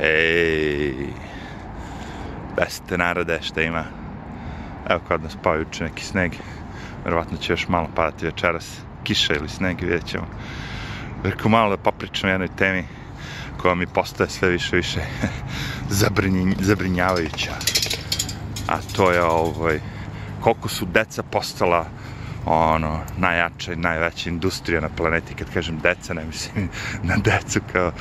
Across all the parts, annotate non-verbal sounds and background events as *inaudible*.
Ej, beste narode, šta ima? Evo kod nas pao juče neki sneg. Verovatno će još malo padati večeras. Kiša ili sneg, vidjet ćemo. Rekao malo da popričam o jednoj temi koja mi postaje sve više više *laughs* zabrinj, zabrinjavajuća. A to je ovaj, koliko su deca postala ono, najjača i najveća industrija na planeti. Kad kažem deca, ne mislim *laughs* na decu kao,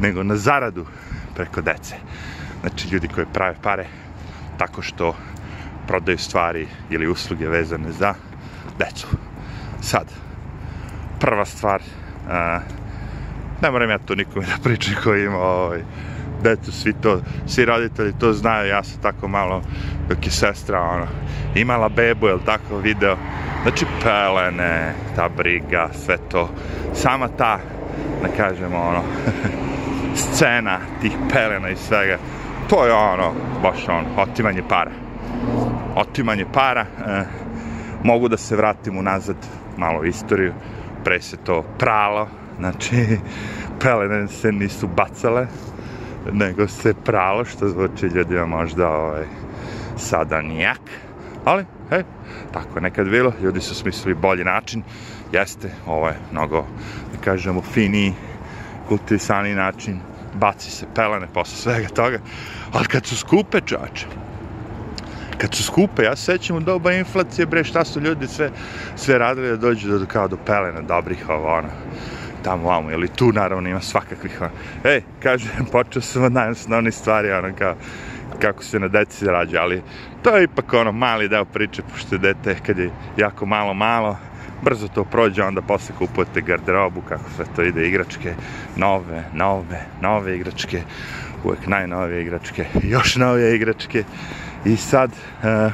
nego na zaradu preko dece. Znači, ljudi koji prave pare tako što prodaju stvari ili usluge vezane za decu. Sad, prva stvar, a, ne moram ja to nikome da pričam koji ima ovaj, decu, svi to, svi roditelji to znaju, ja sam tako malo, dok je sestra, ono, imala bebu, jel tako, video, znači pelene, ta briga, sve to, sama ta, da kažemo, ono, *laughs* scena tih pelena i svega, to je ono, baš ono, otimanje para. Otimanje para, e, mogu da se vratim unazad malo u istoriju, pre se to pralo, znači, *laughs* pelene se nisu bacale, nego se pralo, što zvuči ljudima možda ovaj, sada nijak, ali, hej, tako je nekad bilo, ljudi su smislili bolji način, jeste, ovo je mnogo, da kažemo, finiji, kultivisani način, baci se pelene posle svega toga, ali kad su skupe čače, kad su skupe, ja se sećam u doba inflacije, bre, šta su ljudi sve, sve radili da dođu do, kao do pelena dobrih, ovo, ono, tamo, vamo, ili tu, naravno, ima svakakvih, ono, ej, kaže, *laughs* počeo sam od najosnovnih stvari, ono, kao, kako se na deci rađa, ali to je ipak ono mali deo priče, pošto je dete kad je jako malo malo, brzo to prođe, onda posle kupujete garderobu, kako sve to ide, igračke, nove, nove, nove igračke, uvek najnovije igračke, još novije igračke. I sad, e,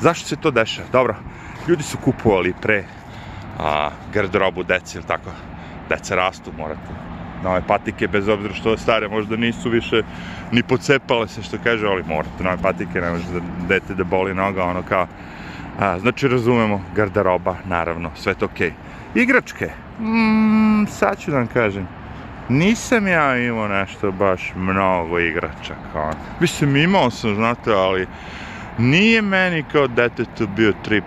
zašto se to dešava? Dobro, ljudi su kupovali pre a, garderobu deci, ili tako, deca rastu, morate nove patike, bez obzira što stare možda nisu više ni pocepale se, što kaže, ali morate nove patike, ne može da dete da boli noga, ono kao, A, znači, razumemo, garderoba, naravno, sve to okej. Okay. Igračke, mm, sad ću da vam kažem, nisam ja imao nešto baš mnogo igračaka. On. Mislim, imao sam, znate, ali nije meni kao detetu bio trip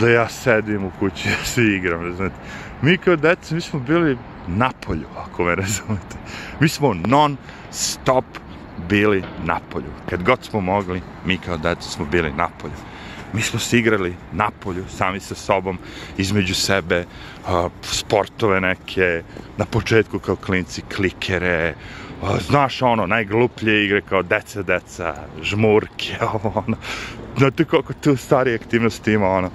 da ja sedim u kući i *laughs* se igram, znate. Mi kao deca, mi smo bili napolju, ako me razumete. Mi smo non stop bili napolju. Kad god smo mogli, mi kao deca smo bili napolju mi smo se igrali na polju, sami sa sobom, između sebe, sportove neke, na početku kao klinci, klikere, znaš ono, najgluplje igre kao deca, deca, žmurke, ovo, *laughs* ono. Znate koliko tu starije aktivnosti ima, ono,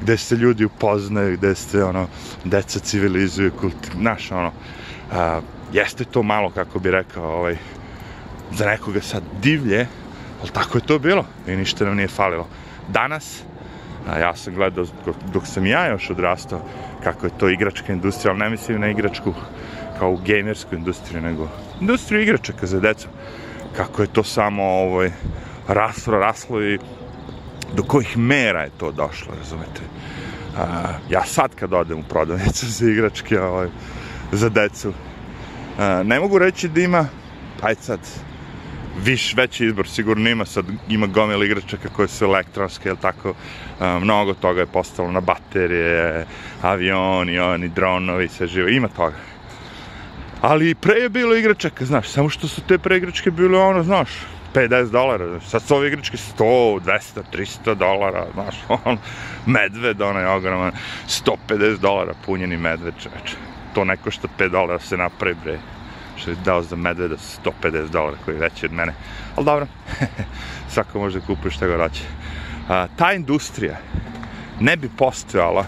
gde se ljudi upoznaju, gde se, ono, deca civilizuju, kulti, znaš, ono, uh, jeste to malo, kako bi rekao, ovaj, za nekoga sad divlje, ali tako je to bilo i ništa nam nije falilo danas, a ja sam gledao dok sam ja još odrastao kako je to igračka industrija, ali ne mislim na igračku kao u gamersku industriju, nego industriju igračaka za decu. Kako je to samo ovaj, raslo, raslo i do kojih mera je to došlo, razumete? A, ja sad kad odem u prodavnicu za igračke ovaj, za decu, a, ne mogu reći da ima, ajde sad, viš, veći izbor, sigurno ima sad, ima gomil igračaka koje su elektronske, jel tako, a, mnogo toga je postalo na baterije, avioni, oni, dronovi, sve živo, ima toga. Ali pre je bilo igračaka, znaš, samo što su te pre igračke bile ono, znaš, 50 dolara, sad su ove igračke 100, 200, 300 dolara, znaš, *laughs* on, medved, onaj ogroman, 150 dolara punjeni medved, čoveče. To ne košta 5 dolara se napravi, bre što je dao za medveda 150 dolara koji je veći od mene. Ali dobro, *laughs* svako može da kupuje što ga raće. A, ta industrija ne bi postojala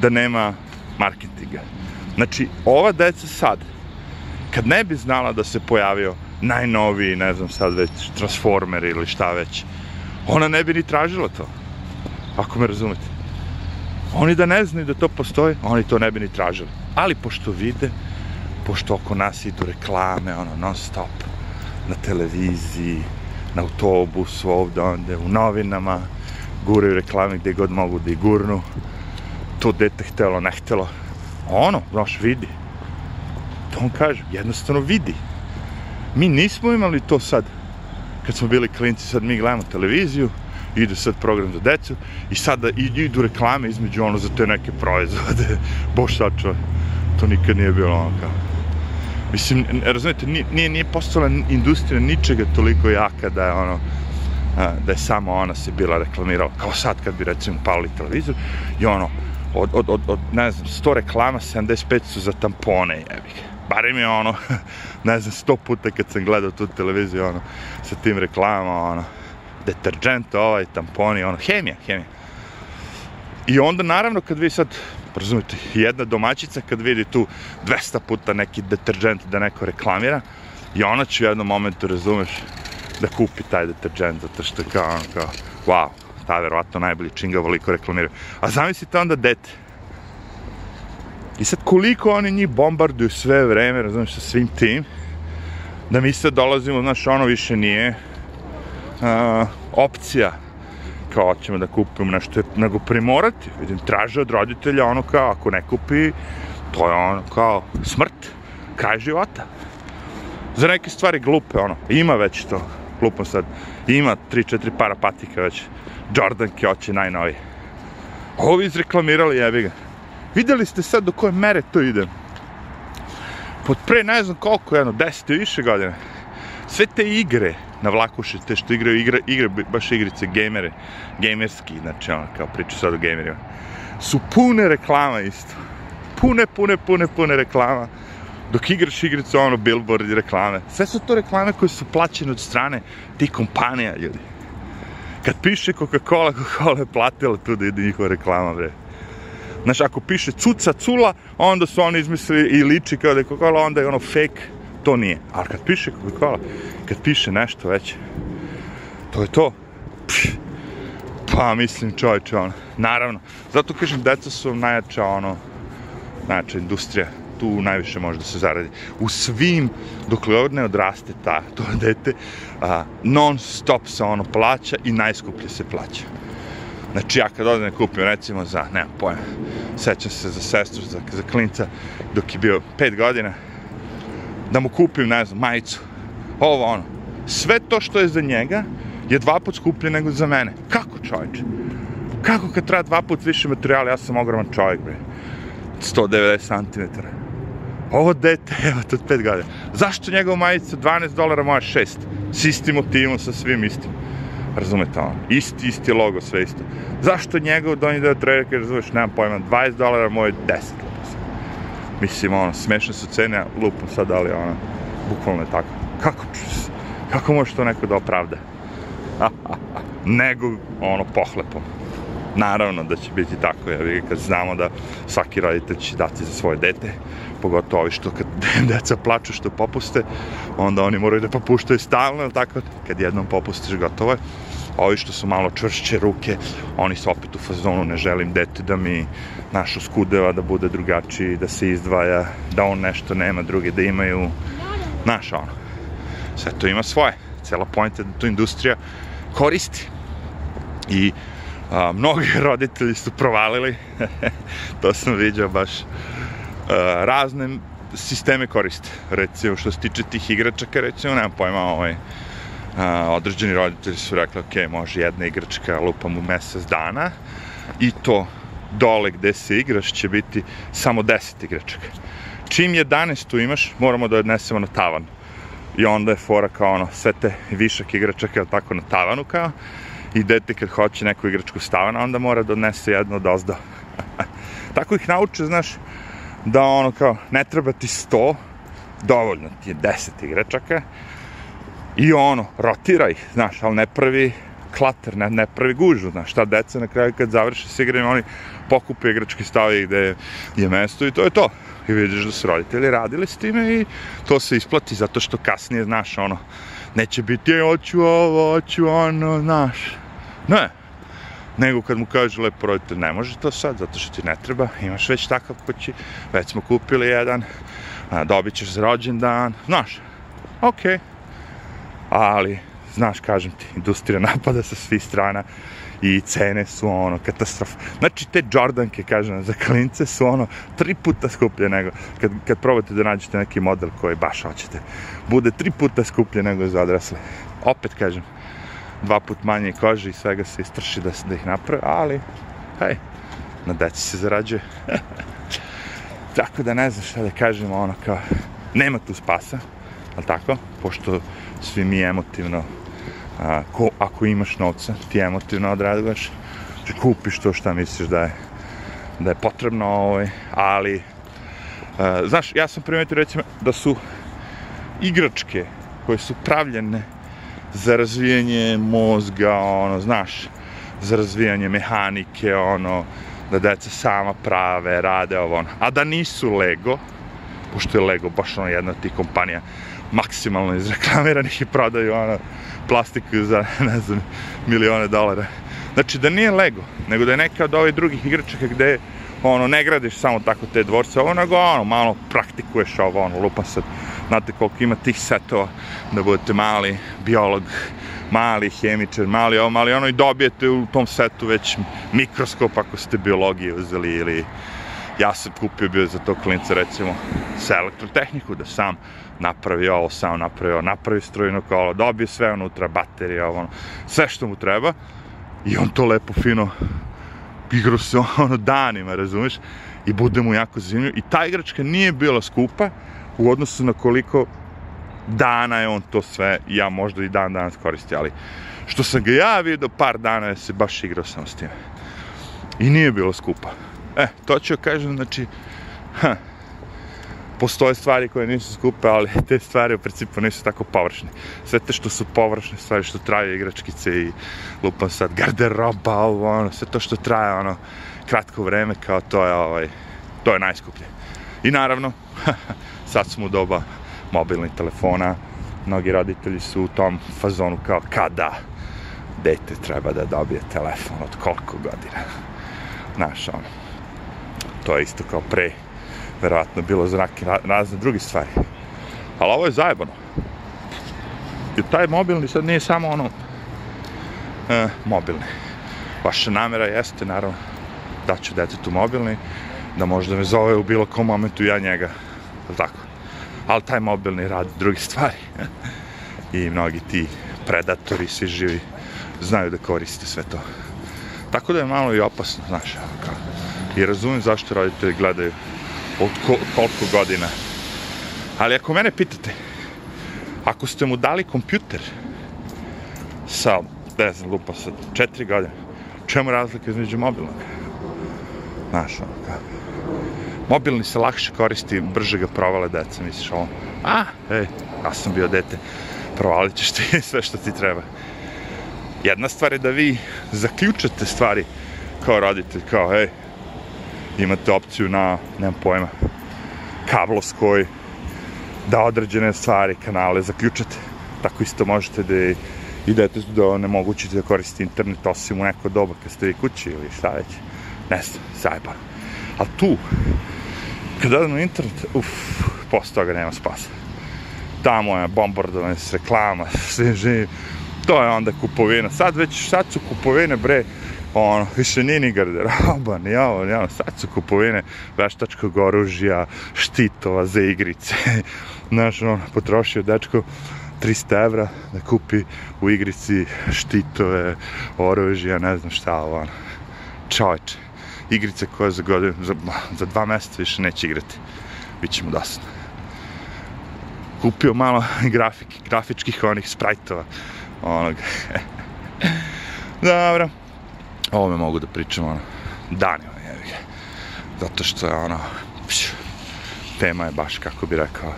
da nema marketinga. Znači, ova deca sad, kad ne bi znala da se pojavio najnoviji, ne znam sad već, Transformer ili šta već, ona ne bi ni tražila to. Ako me razumete. Oni da ne znaju da to postoji, oni to ne bi ni tražili. Ali pošto vide, pošto oko nas idu reklame, ono, non stop, na televiziji, na autobusu, ovde, onde, u novinama, guraju reklame gde god mogu da ih gurnu, to dete htelo, ne htelo, ono, znaš, vidi, to on kaže, jednostavno vidi, Mi nismo imali to sad, kad smo bili klinci, sad mi gledamo televiziju, ide sad program za decu i sada idu reklame između ono za te neke proizvode. *laughs* Bož sačuvaj, to nikad nije bilo ono kao. Mislim, razumijete, nije, nije postala industrija ničega toliko jaka da je ono, da je samo ona se bila reklamirala, kao sad kad bi recimo pali televizor i ono, od, od, od, od ne znam, 100 reklama, 75 su za tampone, jebik. Barem je ono, *laughs* ne znam, 100 puta kad sam gledao tu televiziju, ono, sa tim reklamama, ono, deterđent, ovaj, tamponi, ono, hemija, hemija. I onda, naravno, kad vi sad, razumite, jedna domaćica kad vidi tu 200 puta neki deterđent da neko reklamira, i ona će u jednom momentu, razumeš, da kupi taj deterđent, zato što kao, ono, kao, wow, ta verovatno najbolji činga voliko reklamiraju. A zamislite onda dete. I sad koliko oni njih bombarduju sve vreme, razumiješ, sa svim tim, da mi sad dolazimo, znaš, ono više nije uh, opcija kao ćemo da kupimo nešto, nego primorati. Vidim, traže od roditelja ono kao, ako ne kupi, to je ono kao smrt, kraj života. Za neke stvari glupe, ono, ima već to, glupom sad, ima 3-4 para patika već, Jordan Kjoće najnoviji. Ovi izreklamirali, jebi ga. Videli ste sad do koje mere to ide? Pod pre ne znam koliko, jedno, 10 i više godine. Sve te igre na vlakuše, te što igraju igre, igre, baš igrice, gamere, gamerski, znači ono, kao priču sad o gamerima, su pune reklama isto. Pune, pune, pune, pune reklama. Dok igraš igricu, ono, billboard i reklame. Sve su to reklame koje su plaćene od strane tih kompanija, ljudi kad piše Coca-Cola, Coca-Cola je platila tu da ide njihova reklama, bre. Znaš, ako piše cuca, cula, onda su oni izmislili i liči kao da je Coca-Cola, onda je ono fake, to nije. Ali kad piše Coca-Cola, kad piše nešto već, to je to. Pš, pa, mislim, čovječe, ono, naravno. Zato kažem, deca su najjača, ono, najjača industrija tu najviše može da se zaradi. U svim, dok li ne odraste ta, to dete, a, non stop se ono plaća i najskuplje se plaća. Znači ja kad odem kupim recimo za, nemam pojma, sećam se za sestru, za, za klinca, dok je bio 5 godina, da mu kupim, ne znam, majicu, ovo ono, sve to što je za njega je dva put skuplje nego za mene. Kako čovječe? Kako kad treba dva put više materijala, ja sam ogroman čovjek, bre. 190 cm. Ovo dete, *laughs* evo, to 5 godina. Zašto njegov majica 12 dolara, moja 6? S istim motivom, sa svim istim. Razumete ono? Isti, isti logo, sve isto. Zašto njegov donji deo trojke, razumeš, nemam pojma, 20 dolara, moje 10. Mislim, ono, smešne su cene, lupom sad, ali ono, bukvalno je tako. Kako, kako može to neko da opravda? *laughs* Nego, ono, pohlepom. Naravno da će biti tako, jer kad znamo da svaki roditelj će dati za svoje dete, pogotovo ovi što kad *laughs* deca plaču što popuste, onda oni moraju da popuštaju stalno, tako, kad jednom popustiš, gotovo je. Ovi što su malo čvršće ruke, oni su opet u fazonu, ne želim dete da mi našu skudeva da bude drugačiji, da se izdvaja, da on nešto nema, druge da imaju, naš ono. Sve to ima svoje. Cela pojenta da to industrija koristi. I a, mnogi *laughs* roditelji su provalili, *laughs* to sam vidio baš, a, razne sisteme koriste. Recimo, što se tiče tih igračaka, recimo, nemam pojma, ovaj, a, određeni roditelji su rekli, ok, može jedna igračka, lupam u mesec dana, i to dole gde se igraš će biti samo 10 igračaka. Čim 11 tu imaš, moramo da odnesemo na tavan. I onda je fora kao ono, sve te višak igračaka, tako, na tavanu kao, i dete kad hoće neku igračku stavana, onda mora da odnese jednu od ozda. *laughs* Tako ih nauče, znaš, da ono kao, ne treba ti sto, dovoljno ti je deset igračaka, i ono, rotira ih, znaš, ali ne pravi klater, ne, ne pravi gužu, znaš, šta deca na kraju kad završe s igranjem, oni pokupe igrački stavi gde je mesto i to je to. I vidiš da su roditelji radili s time i to se isplati zato što kasnije, znaš, ono, neće biti, je, hoću ovo, hoću ono, znaš. Ne. Nego kad mu kaže lepo roditelj, ne može to sad, zato što ti ne treba, imaš već takav kući, već smo kupili jedan, a, dobit ćeš za rođendan, znaš, okej. Ali, znaš, kažem ti, industrija *laughs* napada sa svih strana i cene su ono katastrofa. Znači te Jordanke, kažem, za klince su ono tri puta skuplje nego, kad, kad probate da nađete neki model koji baš hoćete, bude tri puta skuplje nego za odrasle. Opet kažem, dva put manje kože i svega se istrši da, da ih naprave, ali, hej, na deci se zarađuje. *laughs* Tako da ne znam šta da kažem, ono kao, nema tu spasa, ali tako, pošto svi mi emotivno, a, ko, ako imaš novca, ti emotivno odraduješ, znači kupiš to šta misliš da je, da je potrebno, ovaj, ali, a, znaš, ja sam primetio recimo da su igračke koje su pravljene za razvijanje mozga, ono, znaš, za razvijanje mehanike, ono, da deca sama prave, rade ovo, ono. A da nisu Lego, pošto je Lego baš ono jedna od tih kompanija maksimalno izreklamiranih i prodaju ono plastiku za, *laughs* ne znam, milione dolara. Znači da nije Lego, nego da je neka od ovih drugih igračaka gde ono, ne gradiš samo tako te dvorce, ovo nego ono, malo praktikuješ ovo, ono, lupa sad, znate koliko ima tih setova, da budete mali biolog, mali hemičar, mali ovo, mali ono i dobijete u tom setu već mikroskop ako ste biologije uzeli ili ja sam kupio bio za to klinca recimo sa elektrotehniku da sam napravi ovo, sam napravi ovo, napravi strujno kolo, dobije sve unutra, baterija, ovo, ono, sve što mu treba i on to lepo fino igrao se *laughs* ono danima, razumeš? I bude mu jako zanimljivo. I ta igračka nije bila skupa u odnosu na koliko dana je on to sve, ja možda i dan danas koristi, ali što sam ga ja vidio par dana je se baš igrao sam s tim. I nije bilo skupa. E, to ću kažem, znači, ha, postoje stvari koje nisu skupe, ali te stvari u principu nisu tako površne. Sve te što su površne stvari, što traju igračkice i lupam sad garderoba, ovo, ono, sve to što traje, ono, kratko vreme, kao to je, ovaj, to je najskuplje. I naravno, sad smo u doba mobilnih telefona, mnogi roditelji su u tom fazonu kao kada dete treba da dobije telefon od koliko godina. Znaš, ono, to je isto kao pre, verovatno bilo za neke razne druge stvari. Ali ovo je zajebano. I taj mobilni sad nije samo ono e, mobilni. Vaša namera jeste, naravno, da ću detetu mobilni, da možda me zove u bilo kom momentu ja njega. Tako. Ali taj mobilni radi druge stvari. *laughs* I mnogi ti predatori, svi živi, znaju da koriste sve to. Tako da je malo i opasno, znaš, kao. I razumijem zašto roditelji gledaju od ko, koliko godina. Ali ako mene pitate, ako ste mu dali kompjuter sa, ne znam, lupa sa četiri godine, čemu razlika između mobilnog? Znaš, ono, kako? Mobilni se lakše koristi, brže ga provale deca, misliš ovo, a, ej, ja sam bio dete, provalit ćeš ti *laughs* sve što ti treba. Jedna stvar je da vi zaključate stvari kao roditelj, kao, ej, imate opciju na, nemam pojma, kablovskoj, da određene stvari, kanale zaključate. Tako isto možete da idete da onemogućite da koristite internet osim u neko doba kad ste vi kući ili šta već. Ne znam, zajebano. A tu, kad odem na internet, uff, posle toga nema spasa. Tamo je bombardovanje s reklama, *laughs* sve živi. To je onda kupovina. Sad već, sad su kupovine, bre, ono, više nije ni garderoba, *laughs* ni ovo, ni ono, sad su kupovine veštačkog oružja, štitova za igrice. *laughs* Znaš, ono, potrošio dečko 300 evra da kupi u igrici štitove, oružja, ne znam šta, ovo, ono. Čovječe, igrice koje za godinu, za, za dva mjeseca više neće igrati. Biće mu dosadno. Kupio malo *laughs* grafike, grafičkih onih sprajtova, onog. *laughs* Dobro o ovome mogu da pričam ono, danima, jevi ga. Zato što je ono, pš, tema je baš, kako bi rekao,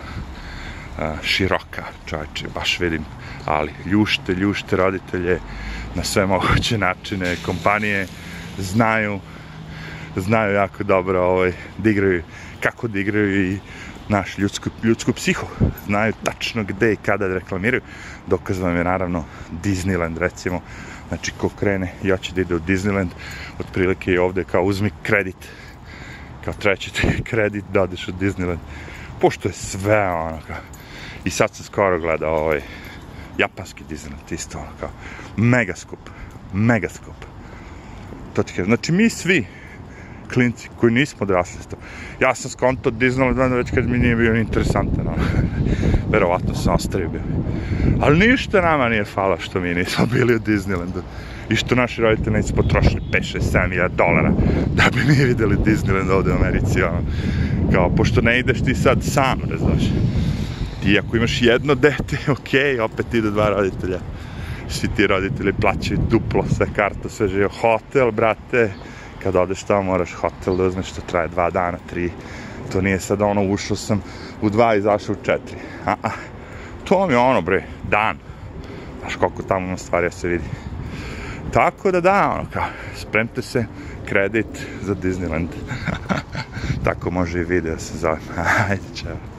široka, čovječe, baš vidim, ali ljušte, ljušte roditelje na sve moguće načine, kompanije znaju, znaju jako dobro ovaj, da igraju, kako da igraju i naš ljudsku, ljudsku psihu. Znaju tačno gde i kada da reklamiraju. Dokaz vam je naravno Disneyland, recimo, Znači, ko krene ja hoće da ide u Disneyland, otprilike i ovde kao uzmi kredit. Kao treći kredit da odeš u Disneyland. Pošto je sve ono kao... I sad sam skoro gledao ovaj japanski Disneyland, isto ono kao mega skup, mega skup. to. Znači, mi svi, klinci koji nismo odrasli s to. Ja sam skonto od Disneylanda već kad mi nije bio interesantan, ono. Verovatno sam ostavio bio. Ali ništa nama nije fala što mi nismo bili u Disneylandu. I što naši roditelji nisu potrošili 5, 6, 7 milijada dolara da bi mi videli Disneyland ovde u Americi, ono. Kao, pošto ne ideš ti sad sam, razumiješ. Ti ako imaš jedno dete, okej, okay, opet ide dva roditelja. Svi ti roditelji plaćaju duplo, sve karta, sve živo. Hotel, brate, kad odeš tamo moraš hotel da uzmeš što traje dva dana, tri. To nije sad ono, ušao sam u dva, izašao u četiri. A, a, to mi je ono, bre, dan. Znaš koliko tamo ima stvari da se vidi. Tako da da, ono kao, spremte se, kredit za Disneyland. *laughs* Tako može i video se zove. *laughs* Ajde, čao.